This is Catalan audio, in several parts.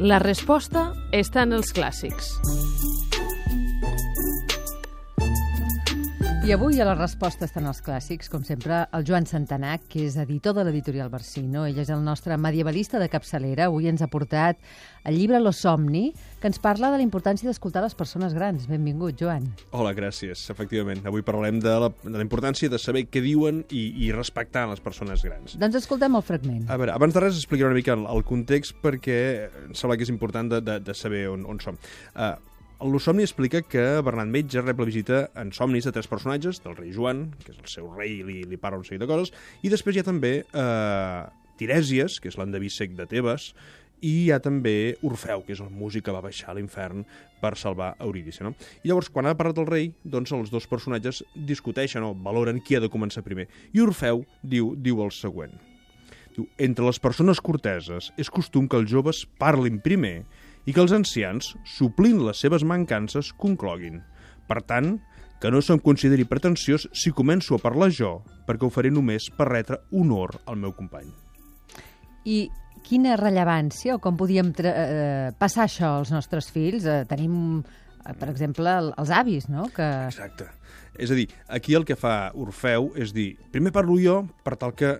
La resposta està en els clàssics. I avui a la resposta estan els clàssics, com sempre, el Joan Santanac, que és editor de l'editorial Barsino. Ell és el nostre medievalista de capçalera. Avui ens ha portat el llibre Lo Somni, que ens parla de la importància d'escoltar les persones grans. Benvingut, Joan. Hola, gràcies. Efectivament, avui parlarem de la, de la importància de saber què diuen i, i respectar les persones grans. Doncs escoltem el fragment. A veure, abans de res explicaré una mica el, el context perquè em sembla que és important de, de, de saber on, on som. Uh, el Somni explica que Bernat Metge rep la visita en somnis de tres personatges, del rei Joan, que és el seu rei i li, li parla un seguit de coses, i després hi ha també eh, Tirèsies, que és l'endeví sec de Tebes, i hi ha també Orfeu, que és el músic que va baixar a l'infern per salvar Eurídice. No? I llavors, quan ha parlat el rei, doncs els dos personatges discuteixen o valoren qui ha de començar primer. I Orfeu diu, diu el següent. Diu, entre les persones corteses és costum que els joves parlin primer i que els ancians, suplint les seves mancances, concloguin. Per tant, que no se'm consideri pretensiós si començo a parlar jo, perquè ho faré només per retre honor al meu company. I quina rellevància, o com podíem eh, passar això als nostres fills? Eh, tenim, eh, per exemple, el, els avis, no? Que... Exacte. És a dir, aquí el que fa Orfeu és dir, primer parlo jo per tal que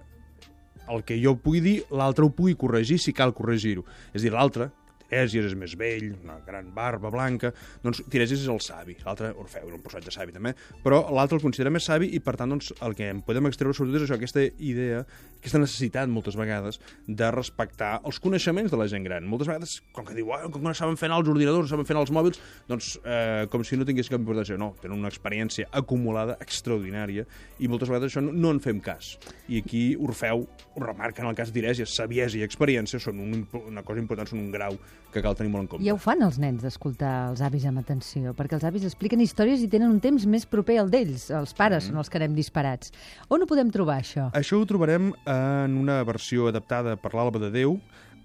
el que jo pugui dir, l'altre ho pugui corregir si cal corregir-ho. És a dir, l'altre, Tirèsies és més vell, una gran barba blanca, doncs Tirèsies és el savi, l'altre Orfeu és un personatge savi també, però l'altre el considera més savi i per tant doncs, el que en podem extreure sobretot és això, aquesta idea, aquesta necessitat moltes vegades de respectar els coneixements de la gent gran. Moltes vegades, com que diu, oh, com que no saben fer anar els ordinadors, no saben fer anar els mòbils, doncs eh, com si no tingués cap importància. No, tenen una experiència acumulada extraordinària i moltes vegades això no, no en fem cas. I aquí Orfeu ho remarca en el cas d'Irèsies, saviesa i experiència són un, una cosa important, són un grau que cal tenir molt en compte. Ja ho fan els nens d'escoltar els avis amb atenció, perquè els avis expliquen històries i tenen un temps més proper al d'ells, els pares, mm. són els que anem disparats. On ho podem trobar, això? Això ho trobarem en una versió adaptada per l'Alba de Déu,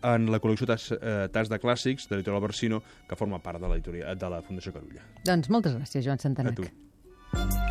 en la col·lecció Tas, eh, Tas de Clàssics de l'editorial Barsino, que forma part de de la Fundació Carulla. Doncs moltes gràcies, Joan Santanac. A tu.